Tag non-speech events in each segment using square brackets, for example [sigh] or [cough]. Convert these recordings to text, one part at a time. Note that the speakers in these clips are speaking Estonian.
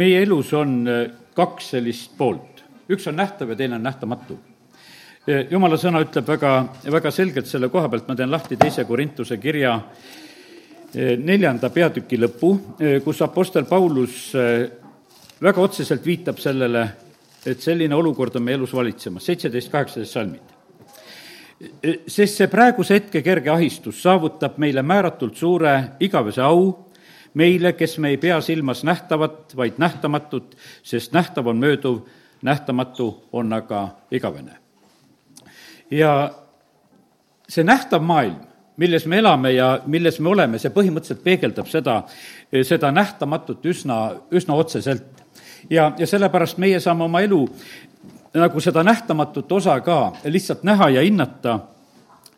meie elus on äh, kaks sellist poolt, üks on nähtav ja teine on nähtamatu. Äh, jumala sõna ütleb väga, väga selgelt selle koha pealt, ma teen lahti teise Korintuse kirja äh, neljanda peatüki lõpu, kus Apostel Paulus väga otseselt viitab sellele, et selline olukord on meie elus valitsemas, seitseteist, kaheksateist salmid. sest see praeguse hetke kerge ahistus saavutab meile määratult suure igavese au meile, kes me ei pea silmas nähtavat, vaid nähtamatut, sest nähtav on mööduv, nähtamatu on aga igavene. ja see nähtav maailm, milles me elame ja milles me oleme, see põhimõtteliselt peegeldab seda, seda nähtamatut üsna, üsna otseselt. ja, ja sellepärast meie saame oma elu nagu seda nähtamatut osa ka lihtsalt näha ja hinnata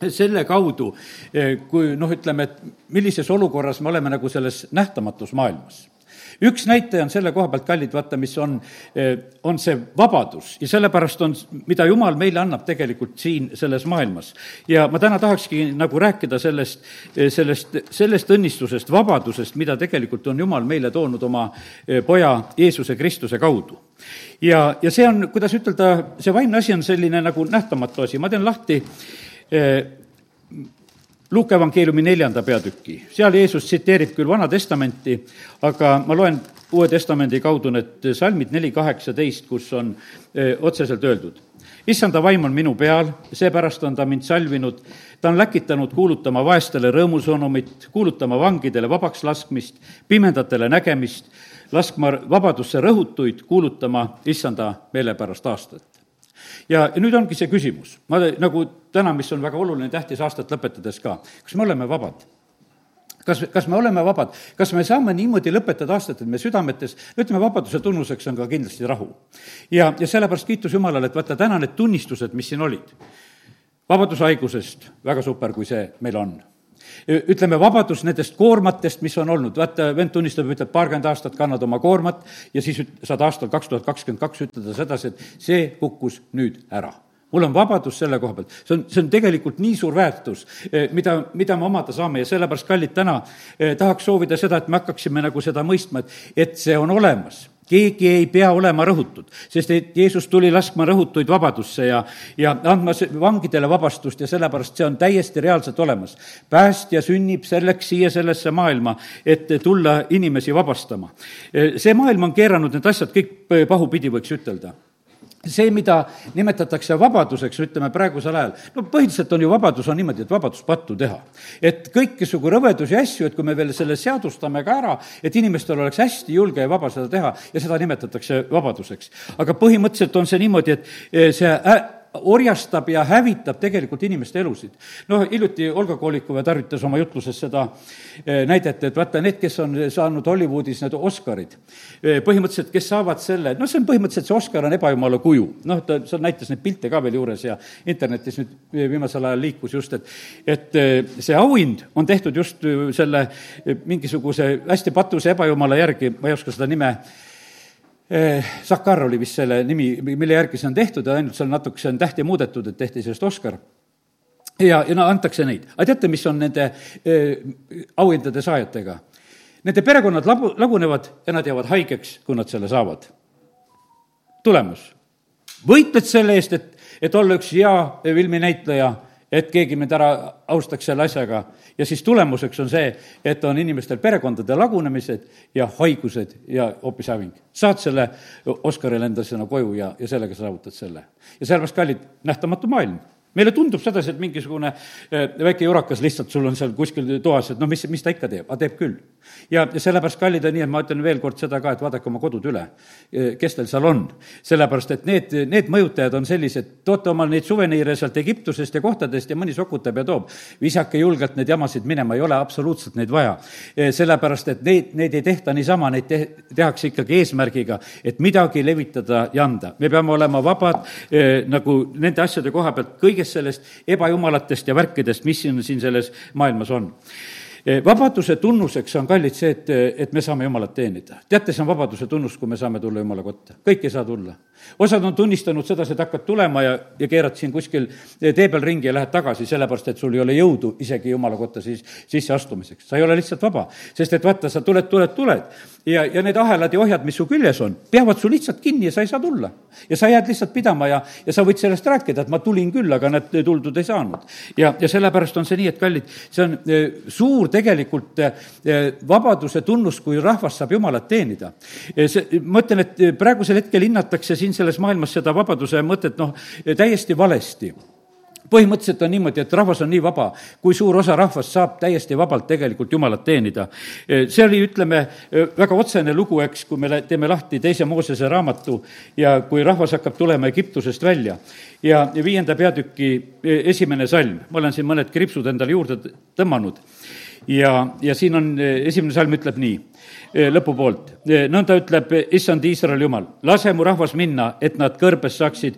selle kaudu, eh, kui noh, ütleme, et millises olukorras me oleme nagu selles nähtamatus maailmas üks näitaja on selle koha pealt, kallid, vaata, mis on, eh, on see vabadus ja sellepärast on, mida Jumal meile annab tegelikult siin selles maailmas. ja ma täna tahakski nagu rääkida sellest, eh, sellest, sellest õnnistusest, vabadusest, mida tegelikult on Jumal meile toonud oma poja Jeesuse Kristuse kaudu. ja, ja see on, kuidas ütelda, see vaimne asi on selline nagu nähtamatu asi, ma teen lahti Luuke evangeeliumi neljanda peatüki, seal Jeesus tsiteerib küll Vana Testamenti, aga ma loen Uue Testamendi kaudu need salmid neli kaheksateist, kus on otseselt öeldud. issanda vaim on minu peal, seepärast on ta mind salvinud, ta on läkitanud kuulutama vaestele rõõmusõnumit, kuulutama vangidele vabaks laskmist, pimedatele nägemist, laskma vabadusse rõhutuid, kuulutama issanda meelepärast aastat ja, nüüd ongi see küsimus, ma nagu täna, mis on väga oluline, tähtis aastat lõpetades ka, kas me oleme vabad? kas, kas me oleme vabad, kas me saame niimoodi lõpetada aastat, et me südametes, ütleme, vabaduse tunnuseks on ka kindlasti rahu. ja, ja sellepärast kiitus Jumalale, et vaata, täna need tunnistused, mis siin olid, vabadushaigusest, väga super, kui see meil on ütleme, vabadus nendest koormatest, mis on olnud, vaata, vend tunnistab, ütleb, paarkümmend aastat kannad oma koormat. Ja siis saad aastal kaks tuhat kakskümmend kaks ütelda sedasi, et see kukkus nüüd ära. Mul on vabadus selle koha pealt, see on, see on tegelikult nii suur väärtus, eh, mida, mida me omada saame. Ja sellepärast, kallid, täna eh, tahaks soovida seda, et me hakkaksime nagu seda mõistma, et, et see on olemas keegi ei pea olema rõhutud, sest et Jeesus tuli laskma rõhutuid vabadusse ja, ja andma vangidele vabastust ja sellepärast see on täiesti reaalselt olemas. päästja sünnib selleks siia sellesse maailma, et tulla inimesi vabastama. see maailm on keeranud need asjad kõik pahupidi, võiks ütelda see, mida nimetatakse vabaduseks, ütleme praegusel ajal, no põhiliselt on ju vabadus on niimoodi, et vabadus pattu teha. et kõikisugu rõvedusi ja asju, et kui me veel selle seadustame ka ära, et inimestel oleks hästi julge ja vaba seda teha ja seda nimetatakse vabaduseks. aga põhimõtteliselt on see niimoodi, et eh, see orjastab ja hävitab tegelikult inimeste elusid. noh, hiljuti Olga Kolikova tarvitas oma jutluses seda eh, näidet, et vaata, need, kes on saanud Hollywoodis need Oscarid, eh, põhimõtteliselt, kes saavad selle, noh, see on põhimõtteliselt, see Oscar on ebajumala kuju. noh, ta, seal näitas neid pilte ka veel juures ja internetis nüüd viimasel ajal liikus just, et et eh, see auhind on tehtud just selle mingisuguse hästi patuse ebajumala järgi, ma ei oska seda nime Sakar oli vist selle nimi, mille järgi see on tehtud ja ainult seal natukese on tähti muudetud, et tehti sellest Oscar. ja, ja no antakse neid. aga teate, mis on nende äh, auhindade saajatega? Nende perekonnad labu, lagunevad ja nad jäävad haigeks, kui nad selle saavad. tulemus. võitled selle eest, et, et olla üks hea filminäitleja et keegi mind ära austaks selle asjaga. ja siis tulemuseks on see, et on inimestel perekondade lagunemised ja haigused ja hoopis häving. saad selle Oscarile enda sinna koju ja, ja sellega saavutad selle. ja sellepärast, kallid, nähtamatu maailm meile tundub sedasi, et mingisugune äh, väike jurakas lihtsalt sul on seal kuskil toas, et noh, mis, mis ta ikka teeb, aga teeb küll. ja, ja sellepärast, kallid, on nii, et ma ütlen veel kord seda ka, et vaadake oma kodud üle, äh, kes teil seal on. sellepärast, et need, need mõjutajad on sellised, toote omal neid suveniire sealt Egiptusest ja kohtadest ja mõni sokutab ja toob. visake julgelt need jamasid minema, ei ole absoluutselt neid vaja. Äh, sellepärast, et neid, neid ei tehta niisama, neid te-, tehakse ikkagi eesmärgiga, et midagi levitada ja anda. me peame olema vabad nagu nende asjade koha pealt kõigest kõigest sellest ebajumalatest ja värkidest, mis siin, siin selles maailmas on vabaduse tunnuseks on, kallid, see, et, et me saame Jumalat teenida. teate, see on vabaduse tunnus, kui me saame tulla Jumala kotta. kõik ei saa tulla. osad on tunnistanud sedasi, et hakkad tulema ja, ja keerad siin kuskil tee peal ringi ja lähed tagasi, sellepärast et sul ei ole jõudu isegi Jumala kotta siis sisse astumiseks. sa ei ole lihtsalt vaba, sest et vaata, sa tuled, tuled, tuled ja, ja need ahelad ja ohjad, mis su küljes on, peavad su lihtsalt kinni ja sa ei saa tulla. ja sa jääd lihtsalt pidama ja, ja sa võid sellest rääkida, et ma tulin küll, aga näed, tuldud ei saanud. ja, ja sellepärast on see nii, et kallid, see on eh, suur tegelikult eh, vabaduse tunnus, kui rahvas saab Jumalat teenida. Eh, see, ma ütlen, et praegusel hetkel hinnatakse siin selles maailmas seda vabaduse mõtet noh, täiesti valesti põhimõtteliselt on niimoodi, et rahvas on nii vaba, kui suur osa rahvast saab täiesti vabalt tegelikult Jumalat teenida. see oli, ütleme, väga otsene lugu, eks, kui me teeme lahti teise Moosese raamatu ja kui rahvas hakkab tulema Egiptusest välja ja viienda peatüki e, esimene salm, ma olen siin mõned kriipsud endale juurde tõmmanud ja, ja siin on, esimene salm ütleb nii, lõpupoolt. nõnda ütleb issand Iisraeli jumal, lase mu rahvas minna, et nad kõrbes saaksid,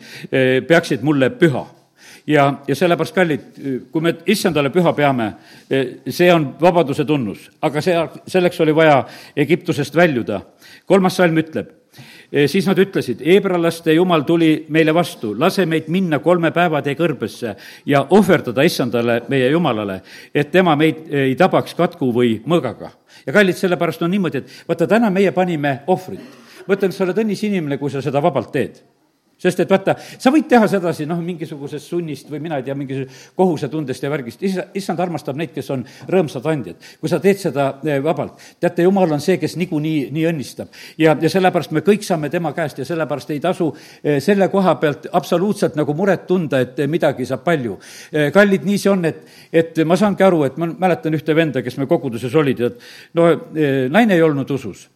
peaksid mulle püha ja, ja sellepärast, kallid, kui me issandale püha peame, see on vabaduse tunnus, aga see, selleks oli vaja Egiptusest väljuda. kolmas salm ütleb, siis nad ütlesid, heebrealaste jumal tuli meile vastu, lase meid minna kolme päevatee kõrbesse ja ohverdada issandale, meie jumalale, et tema meid ei tabaks katku või mõõgaga. ja kallid, sellepärast on niimoodi, et vaata, täna meie panime ohvrit. ma ütlen, sa oled õnnis inimene, kui sa seda vabalt teed sest et vaata, sa võid teha sedasi, noh, mingisugusest sunnist või mina ei tea, mingisugusest kohusetundest ja värgist, isa, issand armastab neid, kes on rõõmsad andjad. kui sa teed seda eh, vabalt, teate, jumal on see, kes niikuinii nii õnnistab. ja, ja sellepärast me kõik saame tema käest ja sellepärast ei tasu eh, selle koha pealt absoluutselt nagu muret tunda, et midagi saab palju. Eh, kallid, nii see on, et, et ma saangi aru, et ma mäletan ühte venda, kes me koguduses olid ja no naine ei olnud usus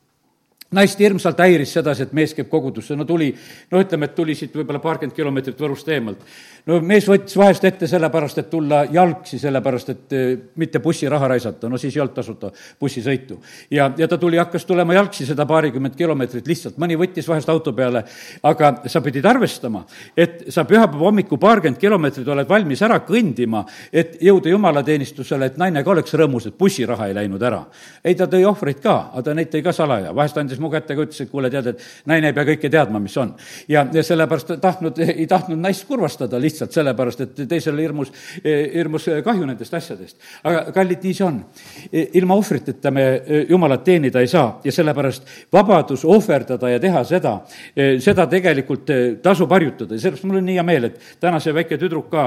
naist hirmsalt häiris sedasi, et mees käib kogudusse, no tuli, no ütleme, et tuli siit võib-olla paarkümmend kilomeetrit Võrust eemalt. No mees võttis vahest ette sellepärast, et tulla jalgsi, sellepärast et eh, mitte bussiraha raisata, no siis ei olnud tasuta bussisõitu. ja, ja ta tuli, hakkas tulema jalgsi seda paarikümmet kilomeetrit lihtsalt, mõni võttis vahest auto peale, aga sa pidid arvestama, et sa pühapäeva hommiku paarkümmend kilomeetrit oled valmis ära kõndima, et jõuda jumalateenistusele, et naine ka oleks rõõmus, et bussiraha ei läinud ära. ei, ta tõi ohvreid ka, aga ta neid tõi ka salaja, vahest andis mu kätte ka, ütles, et kuule, tead, et naine ei pea kõike teadma, mis on. ja, ja sellepärast tahtnud, ei tahtnud naist kurvastada lihtsalt sellepärast, et teisel hirmus, hirmus kahju nendest asjadest. aga kallid, nii see on. ilma ohvriteta me Jumalat teenida ei saa ja sellepärast vabadus ohverdada ja teha seda, seda tegelikult tasub harjutada ja sellepärast mul on nii hea meel, et täna see väike tüdruk ka,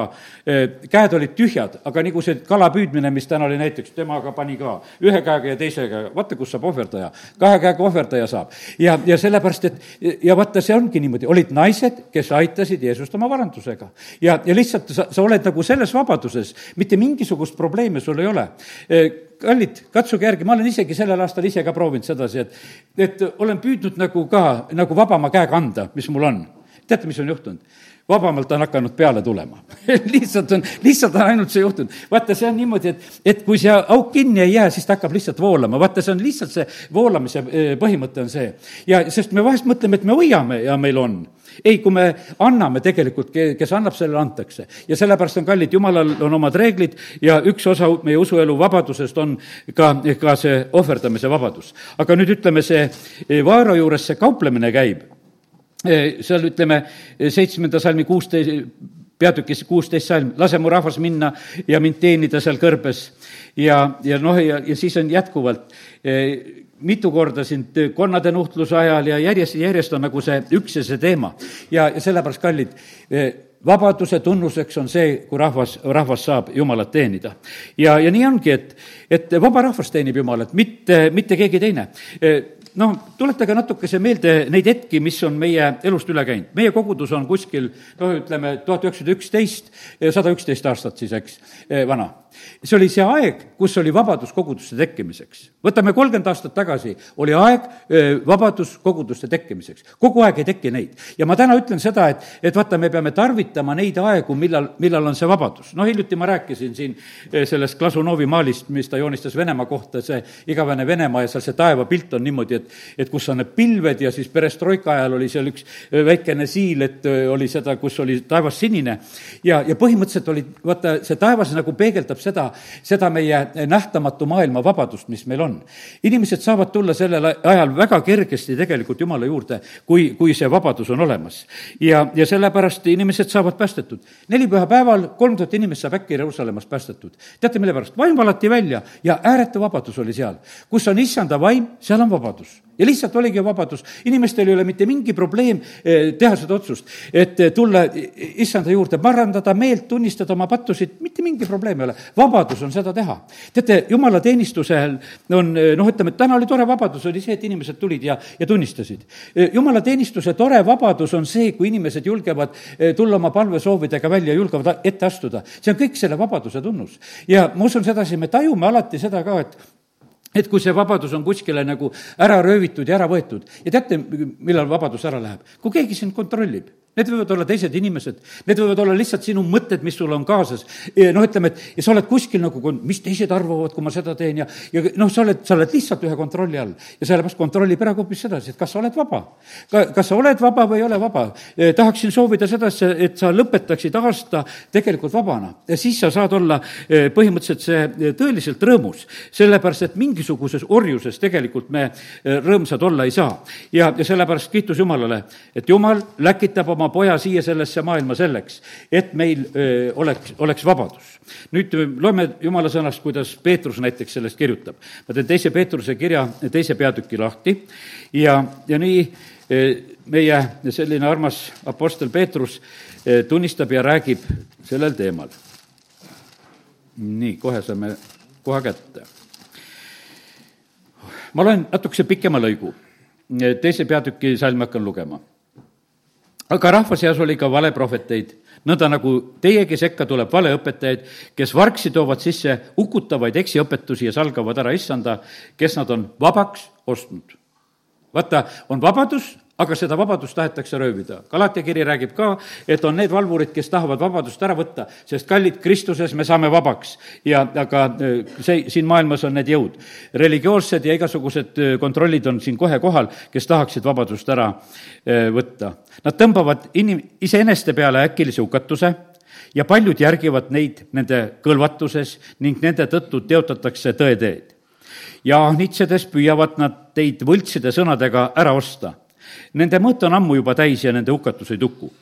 käed olid tühjad, aga nagu see kala püüdmine, mis täna oli näiteks, temaga pani ka ühe käega ja teise käega, vaata, kus saab ohverdaja. kahe käega ohverdaja ja saab. ja, ja sellepärast, et ja vaata, see ongi niimoodi, olid naised, kes aitasid Jeesust oma varandusega. Ja, ja lihtsalt sa, sa oled nagu selles vabaduses, mitte mingisugust probleemi sul ei ole e, kallid, katsuge järgi, ma olen isegi sellel aastal ise ka proovinud sedasi, et, et olen püüdnud nagu ka nagu vabama käega anda, mis mul on. teate, mis on juhtunud? vabamalt on hakanud peale tulema [laughs] lihtsalt on, lihtsalt on ainult see juhtunud. vaata, see on niimoodi, et, et kui see auk kinni ei jää, siis ta hakkab lihtsalt voolama, vaata, see on lihtsalt see voolamise eh, põhimõte on see. ja sest me vahest mõtleme, et me hoiame ja meil on ei, kui me anname tegelikult, kes annab, sellele antakse. ja sellepärast on kallid, jumalal on omad reeglid ja üks osa meie usuelu vabadusest on ka, ka see ohverdamise vabadus. aga nüüd ütleme, see eh, vaara juures see kauplemine käib Eh, seal ütleme, eh, seitsmenda salmi kuusteist, peatükis kuusteist salm, lase mu rahvas minna ja mind teenida seal kõrbes. ja, ja noh, ja, ja siis on jätkuvalt mitu korda siin konnade nuhtluse ajal ja järjest, järjest on nagu see üks ja see teema. ja, ja sellepärast, kallid, vabaduse tunnuseks on see, kui rahvas, rahvas saab Jumalat teenida. ja, ja nii ongi, et, et vaba rahvas teenib Jumalat, mitte, mitte keegi teine noh, tuletage natukese meelde neid hetki, mis on meie elust üle käinud. meie kogudus on kuskil noh, ütleme tuhat üheksasada üksteist, sada üksteist aastat siis, eks, vana see oli see aeg, kus oli vabadus koguduste tekkimiseks. võtame kolmkümmend aastat tagasi, oli aeg vabadus koguduste tekkimiseks. kogu aeg ei teki neid. ja ma täna ütlen seda, et, et vaata, me peame tarvitama neid aegu, millal, millal on see vabadus. noh, hiljuti ma rääkisin siin sellest Glasunovi maalist, mis ta joonistas Venemaa kohta, see igavene Venemaa ja seal see taevapilt on niimoodi, et et, et kus on need pilved ja siis perestroika ajal oli seal üks väikene siil, et oli seda, kus oli taevas sinine. ja, ja põhimõtteliselt oli, vaata, see taevas nagu peegeldab seda, seda meie nähtamatu maailma vabadust, mis meil on. inimesed saavad tulla sellel ajal väga kergesti tegelikult Jumala juurde, kui, kui see vabadus on olemas. ja, ja sellepärast inimesed saavad päästetud. nelipühapäeval kolm tuhat inimest saab äkki Jeruusalemmas päästetud. teate, mille pärast? vaim valati välja ja ääretu vabadus oli seal. kus on issanda vaim, seal on vabadus ja lihtsalt oligi vabadus, inimestel ei ole mitte mingi probleem eh, teha seda otsust, et eh, tulla issanda juurde, parandada meelt, tunnistada oma pattusid, mitte mingi probleem ei ole. vabadus on seda teha. teate, jumalateenistusel on eh, noh, ütleme, et täna oli tore vabadus, oli see, et inimesed tulid ja, ja tunnistasid. jumalateenistuse tore vabadus on see, kui inimesed julgevad tulla oma palvesoovidega välja, julgevad ette astuda. see on kõik selle vabaduse tunnus. ja ma usun sedasi, me tajume alati seda ka, et et kui see vabadus on kuskile nagu ära röövitud ja ära võetud ja teate, millal vabadus ära läheb? kui keegi sind kontrollib Need võivad olla teised inimesed, need võivad olla lihtsalt sinu mõtted, mis sul on kaasas. noh, ütleme, et ja sa oled kuskil nagu, mis teised arvavad, kui ma seda teen ja, ja noh, sa oled, sa oled lihtsalt ühe kontrolli all. ja sellepärast kontrollib ära hoopis sedasi, et kas sa oled vaba. ka, kas sa oled vaba või ei ole vaba. tahaksin soovida seda, et sa lõpetaksid aasta tegelikult vabana ja siis sa saad olla eh, põhimõtteliselt see eh, tõeliselt rõõmus. sellepärast, et mingisuguses orjuses tegelikult me eh, rõõmsad olla ei saa. ja, ja sellepärast kiitus Jumalale, et Jumal läkitab oma oma poja siia sellesse maailma selleks, et meil öö, oleks, oleks vabadus. nüüd loeme jumala sõnast, kuidas Peetrus näiteks sellest kirjutab. ma teen teise Peetruse kirja teise peatüki lahti ja, ja nii meie selline armas Apostel Peetrus tunnistab ja räägib sellel teemal. nii, kohe saame koha kätte. ma loen natukese pikema lõigu teise peatüki salmi hakkan lugema aga rahva seas oli ka valeprohveteid, nõnda nagu teiegi sekka tuleb valeõpetajaid, kes vargsi toovad sisse hukutavaid eksiõpetusi ja salgavad ära issanda, kes nad on vabaks ostnud. vaata, on vabadus, aga seda vabadust tahetakse röövida. Galatia kiri räägib ka, et on need valvurid, kes tahavad vabadust ära võtta, sest kallid Kristuses me saame vabaks. ja aga äh, see, siin maailmas on need jõud. religioossed ja igasugused äh, kontrollid on siin kohe kohal, kes tahaksid vabadust ära äh, võtta. Nad tõmbavad inim-, iseeneste peale äkilise hukatuse ja paljud järgivad neid nende kõlvatuses ning nende tõttu teotatakse tõeteed. ja nitsedes püüavad nad teid võltside sõnadega ära osta Nende mõõt on ammu juba täis ja nende hukatus ei tuku.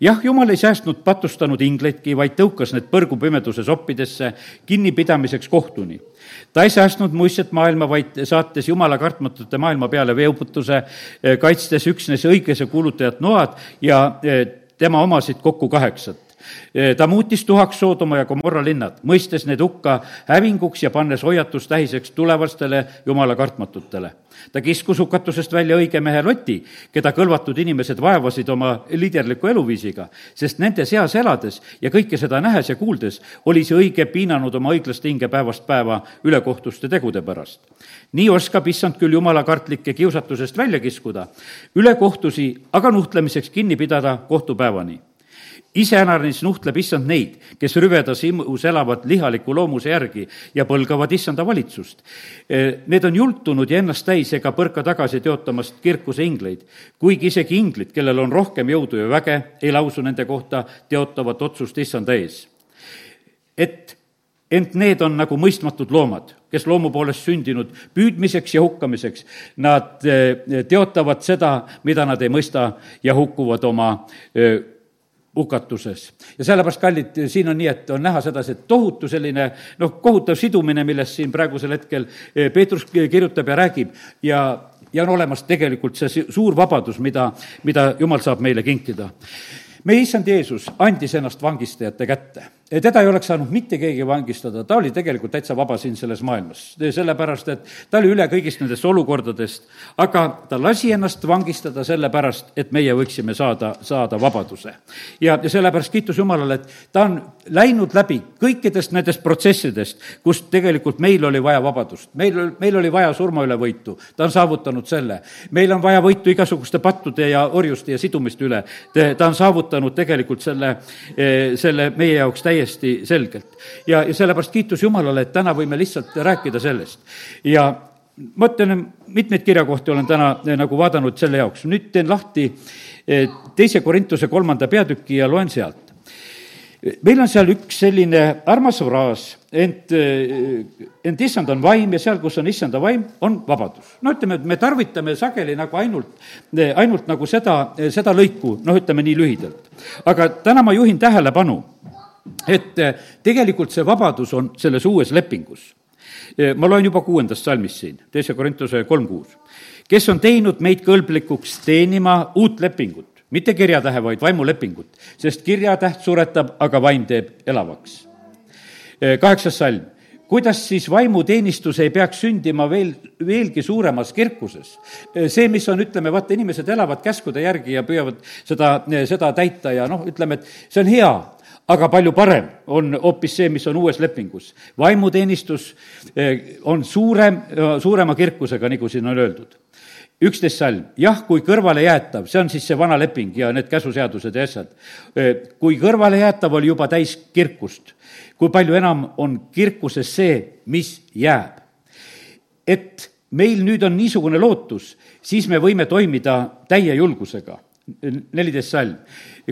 jah, jumal ei säästnud patustanud ingleidki, vaid tõukas need põrgupimeduses oppidesse kinnipidamiseks kohtuni. ta ei säästnud muistset maailma, vaid saates jumala kartmatute maailma peale veeuputuse, eh, kaitstes üksnes õigese kuulutajat Noad ja eh, tema omasid kokku kaheksat ta muutis tuhaks Soodoma ja Gomorra linnad, mõistes need hukka hävinguks ja pannes hoiatustähiseks tulevastele jumala kartmatutele. ta kiskus hukatusest välja õige mehe Loti, keda kõlvatud inimesed vaevasid oma liiderliku eluviisiga, sest nende seas elades ja kõike seda nähes ja kuuldes oli see õige piinanud oma õiglast hinge päevast päeva ülekohtuste tegude pärast. nii oskab issand küll jumala kartlikke kiusatusest välja kiskuda, ülekohtusi aga nuhtlemiseks kinni pidada kohtupäevani iseäranis nuhtleb issand neid, kes rüvedas imus elavad lihaliku loomuse järgi ja põlgavad issanda valitsust. Need on jultunud ja ennast täis ega põrka tagasi teotamast kirkuse ingleid, kuigi isegi inglid, kellel on rohkem jõudu ja väge, ei lausu nende kohta teotavat otsust issanda ees. et ent need on nagu mõistmatud loomad, kes loomu poolest sündinud püüdmiseks ja hukkamiseks. Nad teotavad seda, mida nad ei mõista ja hukkuvad oma hukatuses. ja sellepärast, kallid, siin on nii, et on näha sedasi, et tohutu selline noh, kohutav sidumine, millest siin praegusel hetkel eh, Peetrus kirjutab ja räägib ja, ja on olemas tegelikult see suur vabadus, mida, mida Jumal saab meile kinkida. meie issand Jeesus andis ennast vangistajate kätte teda ei oleks saanud mitte keegi vangistada, ta oli tegelikult täitsa vaba siin selles maailmas, sellepärast et ta oli üle kõigist nendest olukordadest, aga ta lasi ennast vangistada sellepärast, et meie võiksime saada, saada vabaduse. ja, ja sellepärast kiitus Jumalale, et ta on läinud läbi kõikidest nendest protsessidest, kus tegelikult meil oli vaja vabadust, meil, meil oli vaja surma üle võitu, ta on saavutanud selle. meil on vaja võitu igasuguste pattude ja orjuste ja sidumiste üle, ta on saavutanud tegelikult selle, eh, selle meie jaoks täiesti täiesti selgelt. ja, ja sellepärast kiitus Jumalale, et täna võime lihtsalt rääkida sellest. ja ma ütlen, mitmeid kirjakohti olen täna nagu vaadanud selle jaoks, nüüd teen lahti teise Korintuse kolmanda peatüki ja loen sealt meil on seal üks selline armas fraas, ent, ent issand on vaim ja seal, kus on issanda vaim, on vabadus. no ütleme, et me tarvitame sageli nagu ainult, ainult nagu seda, seda lõiku, noh, ütleme nii lühidalt. aga täna ma juhin tähelepanu, et tegelikult see vabadus on selles uues lepingus. ma loen juba kuuendast salmist siin, teise Korintuse kolm kuus. kes on teinud meid kõlblikuks teenima uut lepingut, mitte kirjatähe, vaid vaimulepingut, sest kirjatäht suretab, aga vaim teeb elavaks. kaheksas salm kuidas siis vaimuteenistus ei peaks sündima veel, veelgi suuremas kirkuses? see, mis on, ütleme, vaata, inimesed elavad käskude järgi ja püüavad seda, seda täita ja noh, ütleme, et see on hea, aga palju parem on hoopis see, mis on uues lepingus. vaimuteenistus on suurem, suurema kirkusega, nagu siin on öeldud üksteist salm, jah, kui kõrvalejäetav, see on siis see vana leping ja need käsuseadused ja asjad. kui kõrvalejäetav oli juba täis kirkust, kui palju enam on kirkuses see, mis jääb. et meil nüüd on niisugune lootus, siis me võime toimida täie julgusega neliteist salm.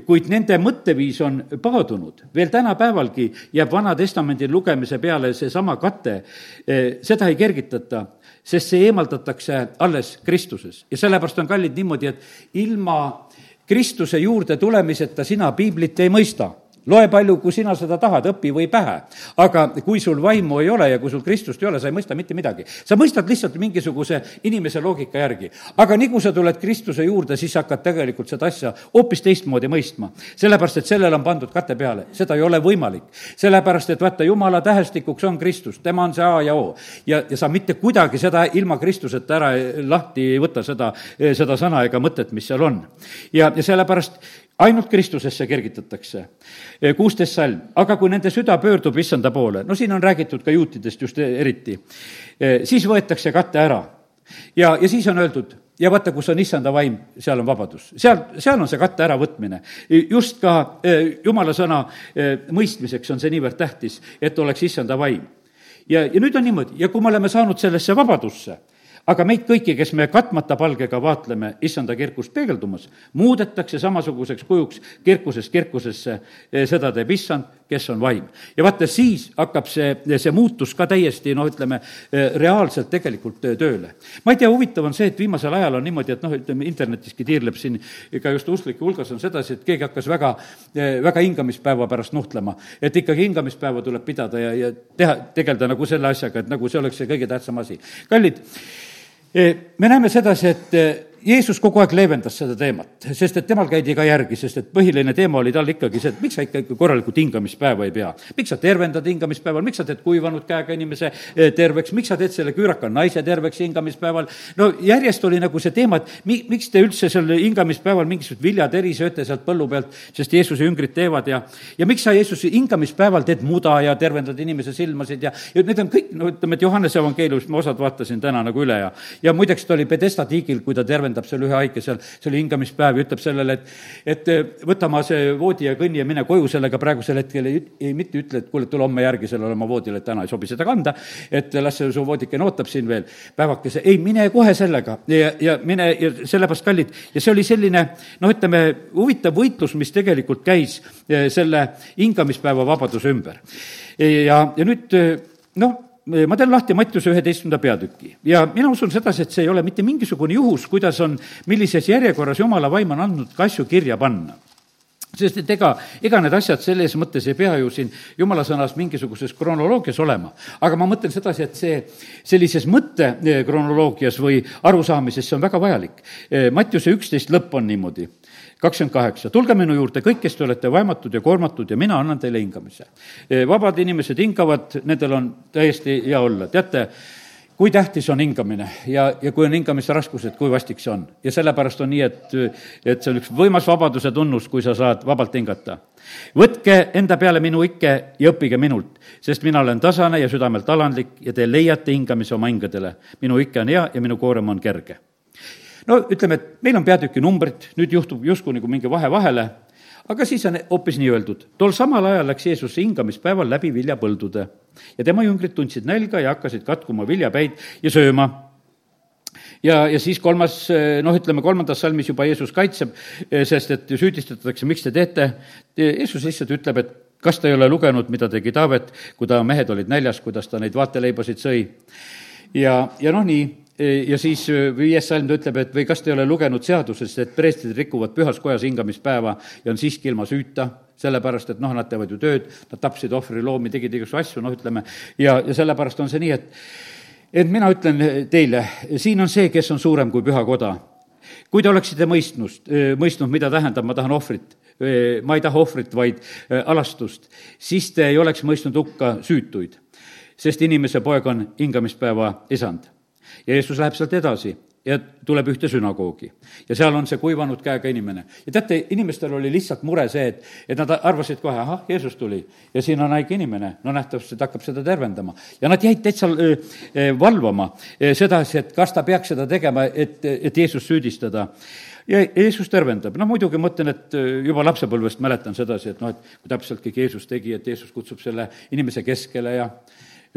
Kuid nende mõtteviis on paadunud, veel tänapäevalgi jääb Vana Testamendi lugemise peale seesama kate, seda ei kergitata sest see eemaldatakse alles Kristuses. Ja sellepärast on kallid niimoodi, et ilma Kristuse juurde tulemiseta sina piiblit ei mõista loe palju, kui sina seda tahad, õpi või pähe. aga kui sul vaimu ei ole ja kui sul Kristust ei ole, sa ei mõista mitte midagi. sa mõistad lihtsalt mingisuguse inimese loogika järgi. aga nii kui sa tuled Kristuse juurde, siis hakkad tegelikult seda asja hoopis teistmoodi mõistma. sellepärast, et sellele on pandud kate peale, seda ei ole võimalik. sellepärast, et vaata, jumala tähestikuks on Kristus, tema on see A ja O. ja, ja sa mitte kuidagi seda ilma Kristuseta ära lahti ei võta, seda, seda sõna ega mõtet, mis seal on. ja, ja sellepärast ainult Kristusesse kergitatakse. kuusteist salm, aga kui nende süda pöördub issanda poole, no siin on räägitud ka juutidest just eriti, siis võetakse kate ära. ja, ja siis on öeldud, ja vaata, kus on issanda vaim, seal on vabadus. seal, seal on see katte äravõtmine. just ka jumala sõna mõistmiseks on see niivõrd tähtis, et oleks issanda vaim. ja, ja nüüd on niimoodi, ja kui me oleme saanud sellesse vabadusse, aga meid kõiki, kes me katmata palgega vaatleme issanda kirkust peegeldumas, muudetakse samasuguseks kujuks kirkusest kirkusesse, seda teeb issand, kes on vaim. ja vaata, siis hakkab see, see muutus ka täiesti noh, ütleme, reaalselt tegelikult tööle. ma ei tea, huvitav on see, et viimasel ajal on niimoodi, et noh, ütleme internetiski tiirleb siin ka just usklike hulgas on sedasi, et keegi hakkas väga, väga hingamispäeva pärast nuhtlema. et ikkagi hingamispäeva tuleb pidada ja, ja teha, tegeleda nagu selle asjaga, et nagu see oleks see kõige tähtsam asi. kallid, me näeme sedasi, et Jeesus kogu aeg leevendas seda teemat, sest et temal käidi ka järgi, sest et põhiline teema oli tal ikkagi see, et miks sa ikka korralikku hingamispäeva ei pea. miks sa tervendad hingamispäeval, miks sa teed kuivanud käega inimese eh, terveks, miks sa teed selle küüraka naise terveks hingamispäeval, no järjest oli nagu see teema, et mi-, miks te üldse seal hingamispäeval mingisugused viljateri sööte sealt põllu pealt, sest Jeesuse jüngrid teevad ja ja miks sa, Jeesus, hingamispäeval teed muda ja tervendad inimese silmasid ja, ja need on kõik, no ütleme, et Johannese evangeeliumist ma osad vaatasin täna nagu üle ja ja muideks ta oli Pedesta tiigil, kui ta tervendas tervendab seal ühe haige seal, see oli hingamispäev ja ütleb sellele, et et eh, võta ma see voodi ja kõnni ja mine koju sellega praegusel hetkel, ei, ei mitte ütle, et kuule, tule homme järgi sellele oma voodile, et täna ei sobi seda kanda, et las see su voodikene ootab siin veel päevakese, ei, mine kohe sellega ja, ja mine ja sellepärast, kallid, ja see oli selline noh, ütleme, huvitav võitlus, mis tegelikult käis eh, selle hingamispäeva vabaduse ümber. ja, ja nüüd eh, noh, ma teen lahti Mattiuse üheteistkümnenda peatüki ja mina usun sedasi, et see ei ole mitte mingisugune juhus, kuidas on, millises järjekorras jumala vaim on andnud ka asju kirja panna sest et ega, ega need asjad selles mõttes ei pea ju siin jumala sõnas mingisuguses kronoloogias olema. aga ma mõtlen sedasi, et see sellises mõttekronoloogias või arusaamises, see on väga vajalik. Mattiuse üksteist lõpp on niimoodi kakskümmend kaheksa, tulge minu juurde kõik, kes te olete vaematud ja koormatud ja mina annan teile hingamise. vabad inimesed hingavad, nendel on täiesti hea olla, teate, kui tähtis on hingamine ja, ja kui on hingamise raskused, kui vastik see on. ja sellepärast on nii, et, et see on üks võimas vabaduse tunnus, kui sa saad vabalt hingata. võtke enda peale minu ikke ja õppige minult, sest mina olen tasane ja südamelt alandlik ja te leiate hingamise oma hingadele. minu ikke on hea ja minu koorem on kerge no ütleme, et meil on peatüki numbrid, nüüd juhtub justkui nagu mingi vahe vahele, aga siis on hoopis nii öeldud. tol samal ajal läks Jeesus hingamispäeval läbi viljapõldude ja tema jüngrid tundsid nälga ja hakkasid katkuma viljapäid ja sööma ja, ja siis kolmas, noh, ütleme kolmandas salmis juba Jeesus kaitseb, sest et süüdistatakse, miks te teete. Jeesus lihtsalt ütleb, et kas ta ei ole lugenud, mida tegi Taavet, kui ta mehed olid näljas, kuidas ta neid vaateleibasid sõi. ja, ja noh, nii, ja siis viies salm ta ütleb, et või kas te ei ole lugenud seadusest, et preestrid rikuvad pühas kojas hingamispäeva ja on siiski ilma süüta, sellepärast et noh, nad teevad ju tööd, nad tapsid ohvriloomi, tegid igasugu asju, noh, ütleme, ja, ja sellepärast on see nii, et et mina ütlen teile, siin on see, kes on suurem kui püha koda. kui te oleksite mõistnud, mõistnud, mida tähendab, ma tahan ohvrit, ma ei taha ohvrit, vaid alastust, siis te ei oleks mõistnud hukka süütuid, sest inimese poeg on hingamispäeva isand. Ja Jeesus läheb sealt edasi ja tuleb ühte sünagoogi. ja seal on see kuivanud käega inimene. ja teate, inimestel oli lihtsalt mure see, et, et nad arvasid kohe, ahah, Jeesus tuli ja siin on haige inimene, no nähtavasti ta hakkab seda tervendama. ja nad jäid täitsa valvama sedasi, et kas ta peaks seda tegema, et, et Jeesust süüdistada ja Jeesus tervendab, noh muidugi ma mõtlen, et juba lapsepõlvest mäletan sedasi, et noh, et kui täpselt kõik Jeesus tegi, et Jeesus kutsub selle inimese keskele ja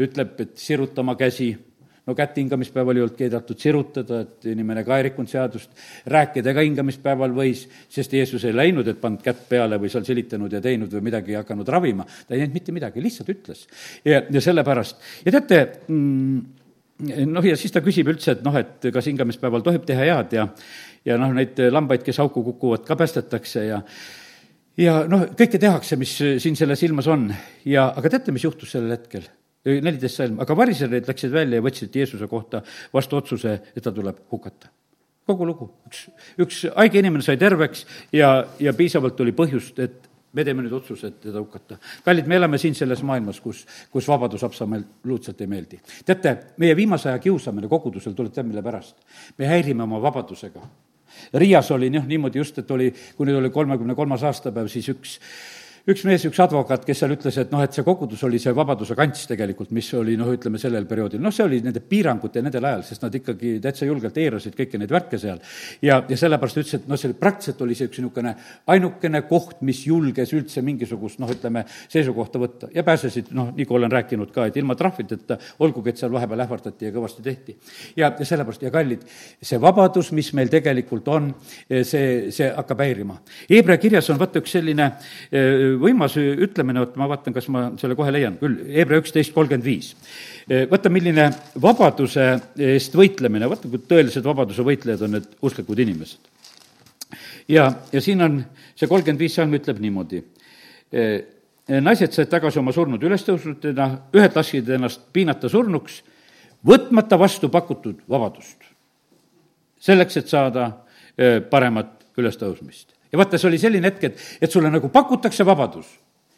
ütleb, et siruta oma käsi no kätt hingamispäeval ei olnud keelatud sirutada, et inimene ka ei rikkunud seadust, rääkida ka hingamispäeval võis, sest Jeesus ei läinud, et pannud kätt peale või seal silitanud ja teinud või midagi hakanud ravima, ta ei teinud mitte midagi, lihtsalt ütles. ja, ja sellepärast, ja teate mm,, noh, ja siis ta küsib üldse, et noh, et kas hingamispäeval tohib teha head ja ja noh, neid lambaid, kes auku kukuvad, ka päästetakse ja ja noh, kõike tehakse, mis siin selles ilmas on ja aga teate, mis juhtus sellel hetkel? Neliteist salm, aga variserid läksid välja ja võtsid Jeesuse kohta vastu otsuse, et ta tuleb hukata. kogu lugu, üks, üks haige inimene sai terveks ja, ja piisavalt oli põhjust, et me teeme nüüd otsuse, et teda hukata. kallid, me elame siin selles maailmas, kus, kus vabadus absoluutselt ei meeldi. teate, meie viimase aja kiusamine kogudusel tuleb tead, mille pärast? me häirime oma vabadusega. Riias oli noh, niimoodi just, et oli, kui nüüd oli kolmekümne kolmas aastapäev, siis üks üks mees, üks advokaat, kes seal ütles, et noh, et see kogudus oli see vabaduse kants tegelikult, mis oli noh, ütleme sellel perioodil, noh, see oli nende piirangute nendel ajal, sest nad ikkagi täitsa julgelt eirasid kõiki neid värke seal. ja, ja sellepärast ütles, et noh, see praktiliselt oli see üks niisugune ainukene koht, mis julges üldse mingisugust noh, ütleme, seisukohta võtta ja pääsesid, noh, nagu olen rääkinud ka, et ilma trahvideta, olgugi et seal vahepeal ähvardati ja kõvasti tehti. ja, ja sellepärast, ja kallid, see vabadus, mis meil tegelikult on, see, see hakkab häirima. Hebra kirjas on vaata üks selline võimas ütlemine, vot ma vaatan, kas ma selle kohe leian, küll, Hebra üksteist kolmkümmend viis. vaata, milline vabaduse eest võitlemine, vaata, kui tõelised vabaduse võitlejad on need usklikud inimesed. ja, ja siin on see kolmkümmend viis salm ütleb niimoodi naised said tagasi oma surnud ülestõusnutena, ühed lasksid ennast piinata surnuks, võtmata vastu pakutud vabadust. selleks, et saada paremat ülestõusmist ja vaata, see oli selline hetk, et, et sulle nagu pakutakse vabadus,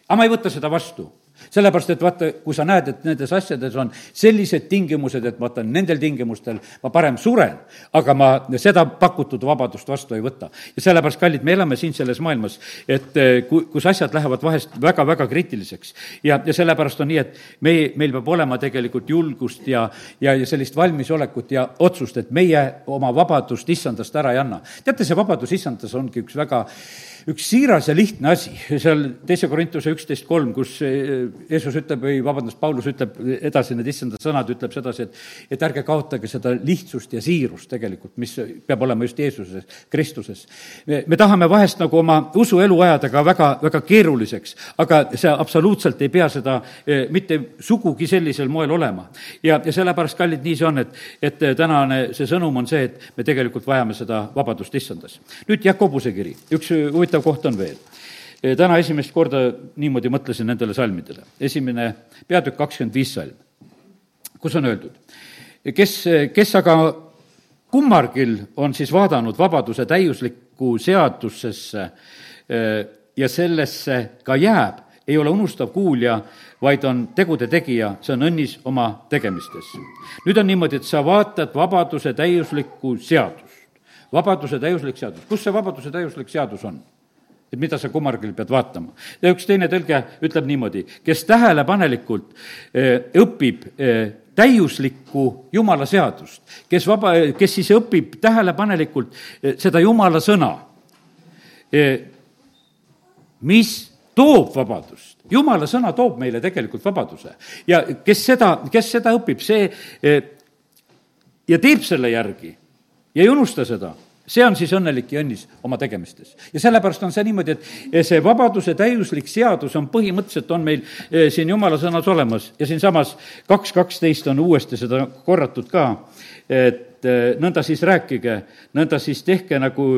aga ma ei võta seda vastu sellepärast, et vaata, kui sa näed, et nendes asjades on sellised tingimused, et vaata, nendel tingimustel ma parem suren, aga ma seda pakutud vabadust vastu ei võta. ja sellepärast, kallid, me elame siin selles maailmas, et eh, ku-, kus asjad lähevad vahest väga-väga kriitiliseks. ja, ja sellepärast on nii, et me, meil peab olema tegelikult julgust ja, ja, ja sellist valmisolekut ja otsust, et meie oma vabadust issandast ära ei anna. teate, see vabadus issandas ongi üks väga üks siiras ja lihtne asi, seal teise Korintuse üksteist kolm, kus eh, Jeesus ütleb või vabandust, Paulus ütleb edasi, need issanda sõnad, ütleb sedasi, et et ärge kaotage seda lihtsust ja siirust tegelikult, mis peab olema just Jeesuses, Kristuses. me tahame vahest nagu oma usuelu ajada ka väga, väga keeruliseks, aga see absoluutselt ei pea seda eh, mitte sugugi sellisel moel olema. ja, ja sellepärast, kallid, nii see on, et, et tänane see sõnum on see, et me tegelikult vajame seda vabadust issandas. nüüd Jakobuse kiri, üks huvitav koht on veel. Täna esimest korda niimoodi mõtlesin nendele salmidele. esimene peatükk, kakskümmend viis salm, kus on öeldud, kes, kes aga kummargil on siis vaadanud vabaduse täiuslikku seadusesse ja sellesse ka jääb, ei ole unustav kuulja, vaid on tegude tegija, see on õnnis oma tegemistes. nüüd on niimoodi, et sa vaatad vabaduse täiuslikku seadust. vabaduse täiuslik seadus, kus see vabaduse täiuslik seadus on? Et mida sa kummargil pead vaatama. ja üks teine tõlge ütleb niimoodi, kes tähelepanelikult eh, õpib eh, täiuslikku jumala seadust, kes vaba, kes siis õpib tähelepanelikult eh, seda jumala sõna, mis toob vabadust. jumala sõna toob meile tegelikult vabaduse ja kes seda, kes seda õpib, see ja teeb selle järgi ja ei unusta seda see on siis õnnelik ja õnnis oma tegemistes. ja sellepärast on see niimoodi, et see vabaduse täiuslik seadus on põhimõtteliselt, on meil eh, siin jumala sõnas olemas ja siinsamas kaks kaksteist on uuesti seda korratud ka, et eh, nõnda siis rääkige, nõnda siis tehke nagu,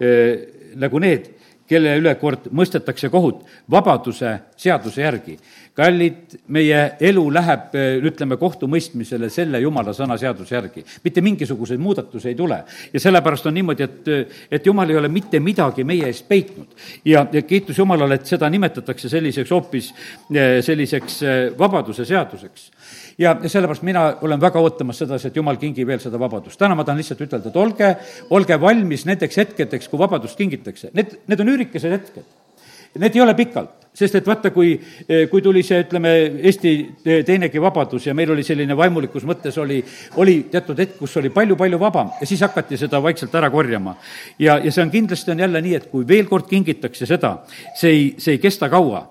eh, nagu need, kelle üle kord mõistetakse kohut vabaduse seaduse järgi kallid, meie elu läheb, ütleme, kohtumõistmisele selle jumala sõna seaduse järgi. mitte mingisuguseid muudatusi ei tule. ja sellepärast on niimoodi, et, et jumal ei ole mitte midagi meie eest peitnud. ja, ja kiitus Jumalale, et seda nimetatakse selliseks hoopis selliseks vabaduse seaduseks ja sellepärast mina olen väga ootamas sedasi, et jumal kingi veel seda vabadust. täna ma tahan lihtsalt ütelda, et olge, olge valmis nendeks hetkedeks, kui vabadust kingitakse. Need, need on üürikesed hetked. Need ei ole pikalt sest et vaata, kui, kui tuli see, ütleme, Eesti teinegi vabadus ja meil oli selline vaimulikus mõttes oli, oli teatud hetk, kus oli palju-palju vabam ja siis hakati seda vaikselt ära korjama. ja, ja see on kindlasti on jälle nii, et kui veel kord kingitakse seda, see ei, see ei kesta kaua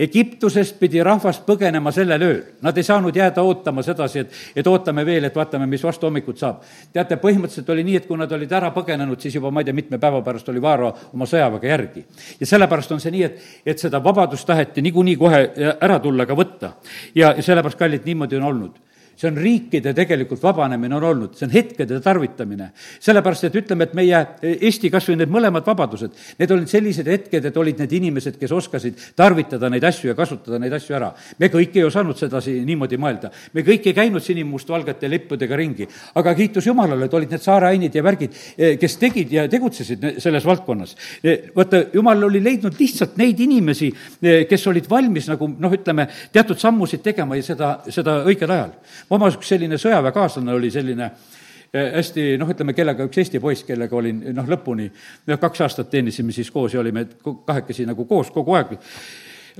Egiptusest pidi rahvas põgenema sellel ööl, nad ei saanud jääda ootama sedasi, et, et ootame veel, et vaatame, mis vastu hommikut saab. teate, põhimõtteliselt oli nii, et kui nad olid ära põgenenud, siis juba ma ei tea, mitme päeva pärast oli Vaaro oma sõjaväge järgi. ja sellepärast on see nii, et, et seda vabadust taheti niikuinii kohe ära tulla ka võtta. ja, sellepärast, kallid, niimoodi on olnud see on riikide tegelikult vabanemine on olnud, see on hetkede tarvitamine. sellepärast, et ütleme, et meie Eesti kas või need mõlemad vabadused, need olid sellised hetked, et olid need inimesed, kes oskasid tarvitada neid asju ja kasutada neid asju ära. me kõik ei osanud sedasi niimoodi mõelda. me kõik ei käinud sinimustvalgete lippudega ringi, aga kiitus Jumalale, et olid need saareainid ja värgid, eh, kes tegid ja tegutsesid selles valdkonnas. Eh, vaata, Jumal oli leidnud lihtsalt neid inimesi, eh, kes olid valmis nagu noh, ütleme, teatud sammusid tegema ja seda, seda õigel ajal oma üks selline sõjaväekaaslane oli selline eh, hästi noh, ütleme, kellega üks Eesti poiss, kellega olin noh, lõpuni, kaks aastat teenisime siis koos ja olime kahekesi nagu koos kogu aeg.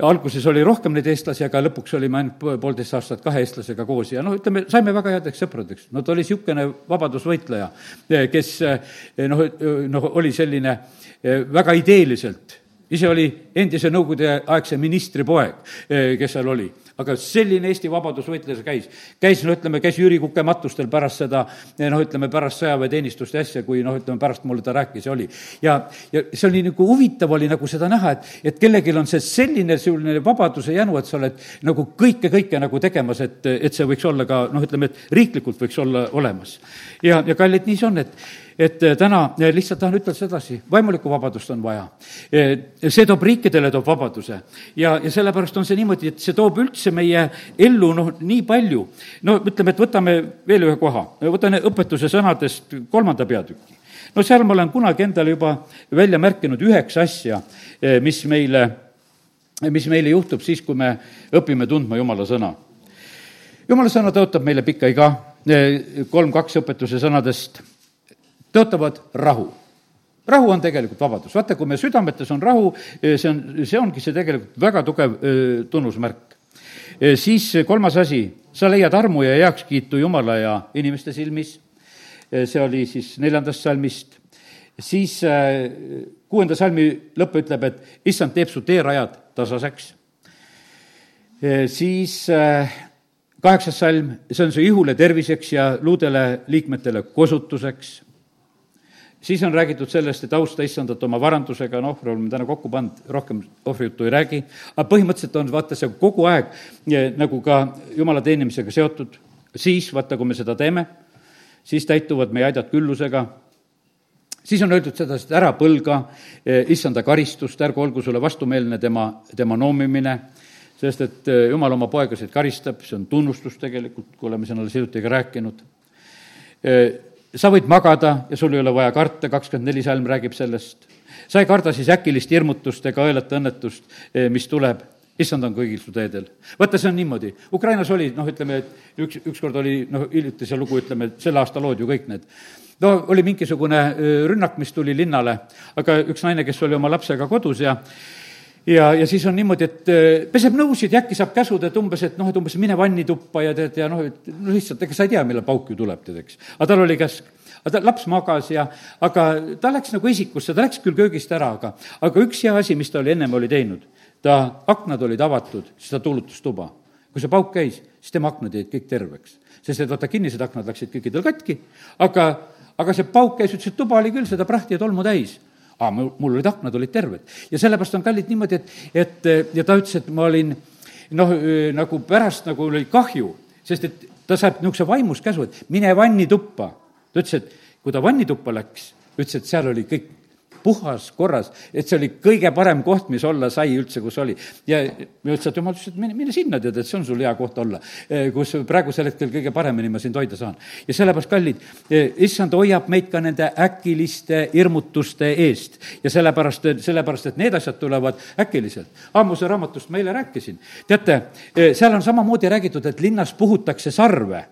Alguses oli rohkem neid eestlasi, aga lõpuks olime ainult poolteist aastat kahe eestlasega koos ja noh, ütleme, saime väga headeks sõpradeks. no ta oli niisugune vabadusvõitleja, eh, kes eh, noh, noh, oli selline väga ideeliselt, ise oli endise nõukogudeaegse ministri poeg, kes seal oli aga selline Eesti vabadusvõitleja käis. käis, no ütleme, käis Jüri Kuke matustel pärast seda, noh, ütleme, pärast sõjaväeteenistust ja asja, kui noh, ütleme, pärast mulle ta rääkis ja oli. ja, ja see oli nagu huvitav oli nagu seda näha, et, et kellelgi on see selline, selline vabaduse jänu, et sa oled nagu kõike, kõike nagu tegemas, et, et see võiks olla ka noh, ütleme, et riiklikult võiks olla olemas. ja, ja kallid, nii see on, et et eh, täna eh, lihtsalt tahan ütelda sedasi, vaimulikku vabadust on vaja. Eh, see toob riikidele, toob vabaduse. ja, ja sellepärast on see niimoodi, et see toob üldse meie ellu noh, nii palju. no ütleme, et võtame veel ühe koha, võtan õpetuse sõnadest kolmanda peatüki. no seal ma olen kunagi endale juba välja märkinud üheksa asja, mis meile, mis meile juhtub siis, kui me õpime tundma Jumala sõna. Jumala sõna tõotab meile pikka iga, kolm kaks õpetuse sõnadest tõotavad rahu. Rahu on tegelikult vabadus, vaata, kui meie südametes on rahu, eh, see on, see ongi see tegelikult väga tugev eh, tunnusmärk. Eh, siis kolmas asi, sa leiad armu ja heakskiitu Jumala ja inimeste silmis, see oli siis neljandast salmist, siis kuuenda salmi lõpp ütleb, et issand teeb su teerajad tasaseks, siis kaheksas salm, see on su ihule terviseks ja luudele liikmetele kosutuseks siis on räägitud sellest, et austa issandat oma varandusega, noh, oleme täna kokku pannud, rohkem ohvrijuttu ei räägi, aga põhimõtteliselt on vaata see kogu aeg eh, nagu ka jumala teenimisega seotud, siis vaata, kui me seda teeme, siis täituvad meie aidad küllusega, siis on öeldud sedasi, et ära põlga eh, issanda karistust, ärgu olgu sulle vastumeelne tema, tema noomimine, sest et eh, jumal oma poegasid karistab, see on tunnustus tegelikult, kui oleme siin alles hiljuti ka rääkinud sa võid magada ja sul ei ole vaja karta, kakskümmend neli salm räägib sellest. sa ei karda siis äkilist hirmutust ega õelata õnnetust, eh, mis tuleb issand on kõigil su teedel. vaata, see on niimoodi. Ukrainas oli, noh, ütleme, et üks, ükskord oli, noh, hiljuti see lugu, ütleme, selle aasta lood ju kõik need. no oli mingisugune eh, rünnak, mis tuli linnale, aga üks naine, kes oli oma lapsega kodus ja ja, ja siis on niimoodi, et äh, peseb nõusid ja äkki saab käsud, et umbes, et noh, et umbes mine vannituppa ja tead, ja noh, et no lihtsalt, ega sa ei tea, millal pauk ju tuleb, tead, eks. aga tal oli käsk. aga ta, laps magas ja, aga ta läks nagu isikusse, ta läks küll köögist ära, aga, aga üks hea asi, mis ta oli ennem oli teinud, ta, aknad olid avatud, siis ta tuulutas tuba. kui see pauk käis, siis tema aknad jäid kõik terveks. sest et vaata, kinnised aknad läksid kõikidel katki, aga aga see pauk käis, ütles, et tuba oli küll seda prahti ja tolmu täis aa, mul, olid aknad olid terved. ja sellepärast on kallid niimoodi, et, et ja ta ütles, et ma olin noh, nagu pärast nagu oli kahju, sest et ta saab niisuguse vaimus käsu, et mine vannituppa. ta ütles, et kui ta vannituppa läks, ütles, et seal oli kõik puhas, korras, et see oli kõige parem koht, mis olla sai üldse, kus oli. ja ma ütlesin, et jumal ütles, et mine, mine sinna, tead, et see on sul hea koht olla, eh, kus praegusel hetkel kõige paremini ma sind hoida saan. ja sellepärast, kallid, eh, issand hoiab meid ka nende äkiliste hirmutuste eest. ja sellepärast, sellepärast, et need asjad tulevad äkiliselt. Ammuse raamatust ma eile rääkisin. teate, eh, seal on samamoodi räägitud, et linnas puhutakse sarve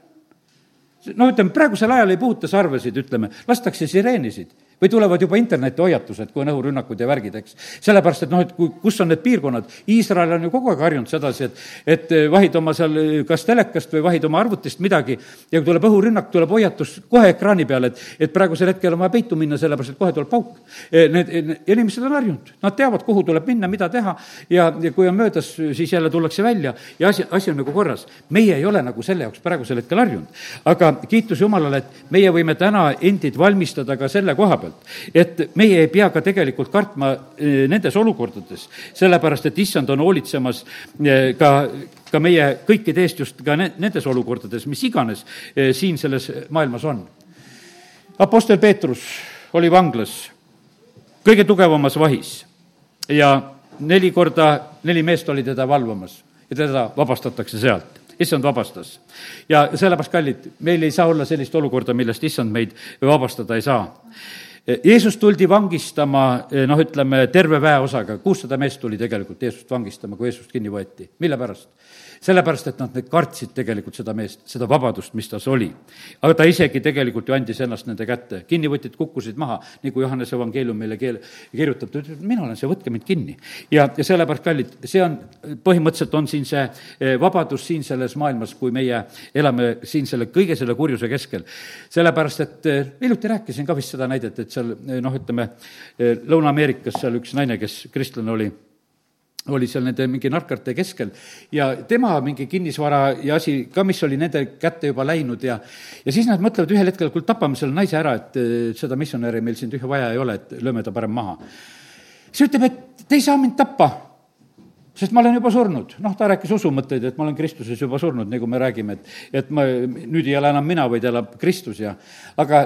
no ütleme, praegusel ajal ei puhuta sarvesid, ütleme, lastakse sireenisid või tulevad juba internetihoiatused, kui on õhurünnakud ja värgid, eks. sellepärast, et noh, et kui, kus on need piirkonnad, Iisrael on ju kogu aeg harjunud sedasi, et et eh, vahid oma seal eh, kas telekast või vahid oma arvutist midagi ja kui tuleb õhurünnak, tuleb hoiatus kohe ekraani peale, et, et praegusel hetkel on vaja peitu minna, sellepärast et kohe tuleb pauk. Eh, need, inimesed on harjunud, nad teavad, kuhu tuleb minna, mida teha ja, ja kui on möödas, siis jälle tullakse välja ja asi, asi on nagu korras. meie ei ole nagu selle jaoks praegusel hetkel harjunud. aga kiitus Jumalale, et meie võime täna endid valmistada ka selle koha peal, pealt. et meie ei pea ka tegelikult kartma eh, nendes olukordades, sellepärast et issand on hoolitsemas eh, ka ka meie kõikide eest just ka nendes olukordades, mis iganes eh, siin selles maailmas on. Apostel Peetrus oli vanglas, kõige tugevamas vahis ja neli korda, neli meest oli teda valvamas ja teda vabastatakse sealt issand vabastas. ja sellepärast, kallid, meil ei saa olla sellist olukorda, millest issand meid vabastada ei saa Jeesus tuldi vangistama, eh, noh, ütleme, terve väeosaga, kuussada meest tuli tegelikult Jeesust vangistama, kui Jeesust kinni võeti. mille pärast? Sellepärast, et nad, kartsid tegelikult seda meest, seda vabadust, mis tas oli. aga ta isegi tegelikult ju andis ennast nende kätte, kinnivõtid kukkusid maha, nii kui Johannese evangeelium meile keel-, kirjutab, ta ütleb, mina olen see, võtke mind kinni. ja, ja sellepärast, kallid, see on, põhimõtteliselt on siin see eh, vabadus siin selles maailmas, kui meie elame siin selle, kõige selle kurjuse keskel. sellepärast, et eh, hiljuti rääkisin ka vist seda näidet, et seal eh, noh, ütleme, Lõuna-Ameerikas seal üks naine, kes kristlane oli, oli seal nende mingi narkarte keskel ja tema mingi kinnisvara ja asi ka, mis oli nende kätte juba läinud ja ja siis nad mõtlevad ühel hetkel, kuule, tapame selle naise ära, et seda missionäri meil siin tühja vaja ei ole, et lööme ta parem maha. siis ütleb, et te ei saa mind tappa, sest ma olen juba surnud. noh, ta rääkis usumõtteid, et ma olen Kristuses juba surnud, nagu me räägime, et, et ma, nüüd ei ela enam mina, vaid elab Kristus ja aga,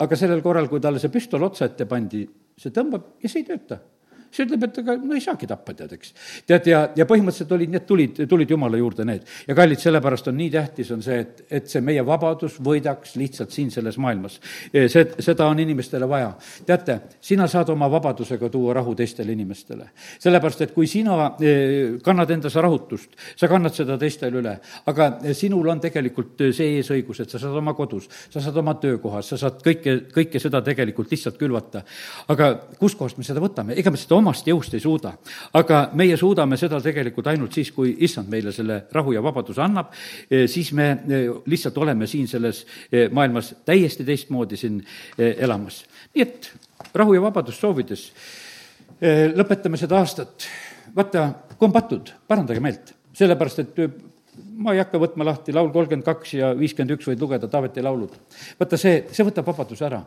aga sellel korral, kui talle see püstol otsa ette pandi, see tõmbab ja see ei tööta siis ütleb, et ega no ei saagi tappa, tead, eks. tead, ja, ja põhimõtteliselt olid need, tulid, tulid Jumala juurde need. ja kallid, sellepärast on nii tähtis, on see, et, et see meie vabadus võidaks lihtsalt siin selles maailmas. see, seda on inimestele vaja. teate, sina saad oma vabadusega tuua rahu teistele inimestele. sellepärast, et kui sina e, kannad endas rahutust, sa kannad seda teistele üle, aga sinul on tegelikult see eesõigus, et sa saad oma kodus, sa saad oma töökohas, sa saad kõike, kõike seda tegelikult lihtsalt külvata. aga kuskohast me seda võtame, ega me seda omast jõust ei suuda. aga meie suudame seda tegelikult ainult siis, kui issand meile selle rahu ja vabaduse annab, eh, siis me eh, lihtsalt oleme siin selles eh, maailmas täiesti teistmoodi siin elamas. nii et rahu ja vabadust soovides lõpetame seda aastat. vaata, patud, parandage meelt, sellepärast et ma ei hakka võtma lahti laul kolmkümmend kaks ja viiskümmend üks võid lugeda Taaveti laulud. vaata, see, see võtab vabaduse ära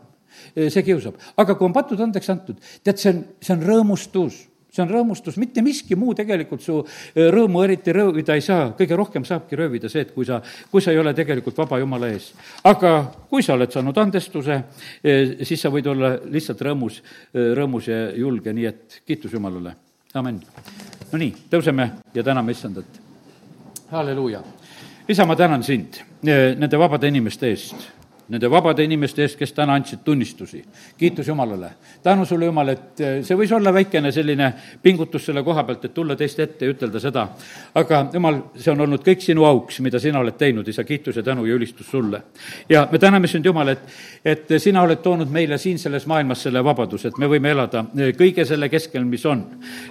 see kiusab. aga kui on patud andeks antud, tead, see on, see on rõõmustus see on rõõmustus, mitte miski muu tegelikult su rõõmu eriti röövida ei saa, kõige rohkem saabki röövida see, et kui sa, kui sa ei ole tegelikult vaba Jumala ees. aga kui sa oled saanud andestuse, siis sa võid olla lihtsalt rõõmus, rõõmus ja julge, nii et kiitus Jumalale, amin. no nii, tõuseme ja täname issandat. halleluuja. isa, ma tänan sind nende vabade inimeste eest nende vabade inimeste eest, kes täna andsid tunnistusi. kiitus Jumalale. tänu sulle, Jumal, et eh, see võis olla väikene selline pingutus selle koha pealt, et tulla teiste ette ja ütelda seda. aga Jumal, see on olnud kõik sinu auks, mida sina oled teinud, isa, kiitus ja tänu ja ülistus sulle. ja me täname sind, Jumal, et, et sina oled toonud meile siin selles maailmas selle vabaduse, et me võime elada eh, kõige selle keskel, mis on.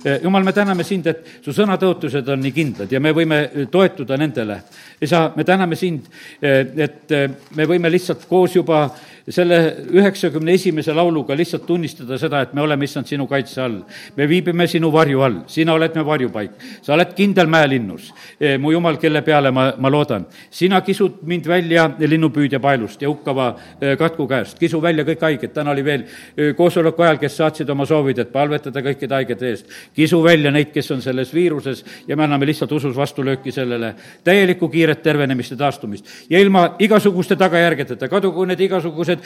Eh, Jumal, me täname sind, et su sõnatõotused on nii kindlad ja me võime toetuda nendele. isa, me täname sind, et me võime lihtsalt koos juba selle üheksakümne esimese lauluga lihtsalt tunnistada seda, et me oleme, issand, sinu kaitse all. me viibime sinu varju all, sina oled me varjupaik, sa oled kindel mäelinnus. mu jumal, kelle peale ma, ma loodan. sina kisud mind välja linnupüüdja paelust ja hukkava katku käest, kisu välja kõik haiged, täna oli veel koosoleku ajal, kes saatsid oma soovid, et palvetada kõikide haigete eest. kisu välja neid, kes on selles viiruses ja me anname lihtsalt usus vastulööki sellele täielikku kiiret tervenemist ja taastumist. ja ilma igasuguste tagajärgedeta, kadugu need igasugused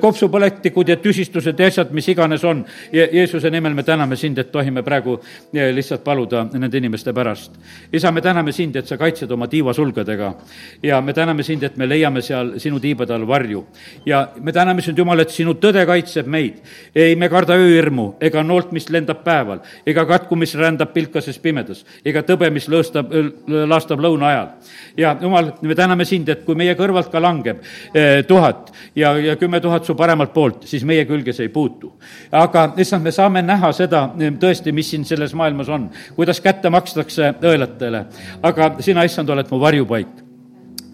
kopsupõletikud ja tüsistused ja asjad, mis iganes on. Jeesuse nimel me täname sind, et tohime praegu lihtsalt paluda nende inimeste pärast. isa, me täname sind, et sa kaitsed oma tiivasulgedega ja me täname sind, et me leiame seal sinu tiibade all varju. ja me täname sind, Jumal, et sinu tõde kaitseb meid. ei me karda ööhirmu ega noolt, mis lendab päeval, ega katku, mis rändab pilkases pimedas, ega tõbe, mis lõõstab, laastab lõuna ajal. ja Jumal, me täname sind, et kui meie kõrvalt ka langeb eh, tuhat ja, ja kümme tuhat su paremalt poolt, siis meie külge see ei puutu. aga issand, me saame näha seda eh, tõesti, mis siin selles maailmas on, kuidas kätte makstakse õelatele. aga sina, issand, oled mu varjupaik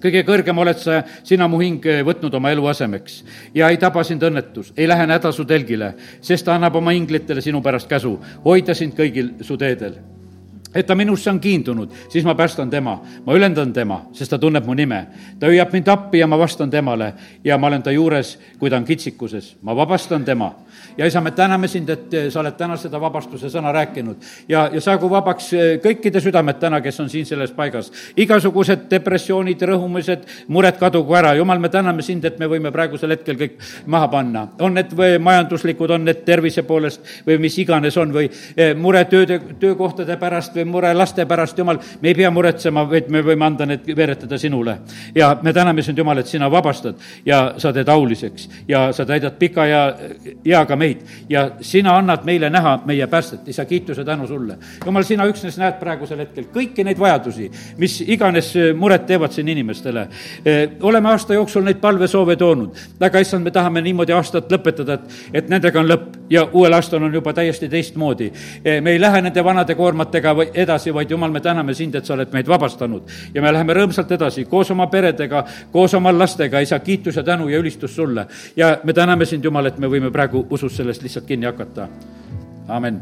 kõige kõrgem oled sa, sina mu hing võtnud oma eluasemeks ja ei taba sind õnnetus, ei lähe häda su telgile, sest ta annab oma inglitele sinu pärast käsu hoida sind kõigil su teedel et ta minusse on kiindunud, siis ma päästan tema, ma ülendan tema, sest ta tunneb mu nime. ta hüüab mind appi ja ma vastan temale ja ma olen ta juures, kui ta on kitsikuses, ma vabastan tema ja isa, me täname sind, et eh, sa oled täna seda vabastuse sõna rääkinud ja, ja saagu vabaks eh, kõikide südamed täna, kes on siin selles paigas. igasugused depressioonid, rõhumised, mured kadugu ära, jumal, me täname sind, et me võime praegusel hetkel kõik maha panna. on need majanduslikud, on need tervise poolest või mis iganes on või eh, mure tööde, töökohtade pärast või mure laste pärast, jumal, me ei pea muretsema, vaid me võime anda need, veeretada sinule. ja me täname sind, Jumal, et sina vabastad ja sa teed auliseks ja sa täidad pika ja eaga meid ja sina annad meile näha meie päästet, isa, kiituse tänu sulle. jumal, sina üksnes näed praegusel hetkel kõiki neid vajadusi, mis iganes äh, muret teevad siin inimestele. Äh, oleme aasta jooksul neid palvesoove toonud, aga issand, me tahame niimoodi aastat lõpetada, et, et nendega on lõpp ja uuel aastal on juba täiesti teistmoodi. Äh, me ei lähe nende vanade koormatega edasi, vaid jumal, me täname sind, et sa oled meid vabastanud ja me läheme rõõmsalt edasi koos oma peredega, koos oma lastega, isa, kiitus ja tänu ja ülistus sulle. ja me täname sind, Jumal, et me võime praegu usus sellest lihtsalt kinni hakata. amin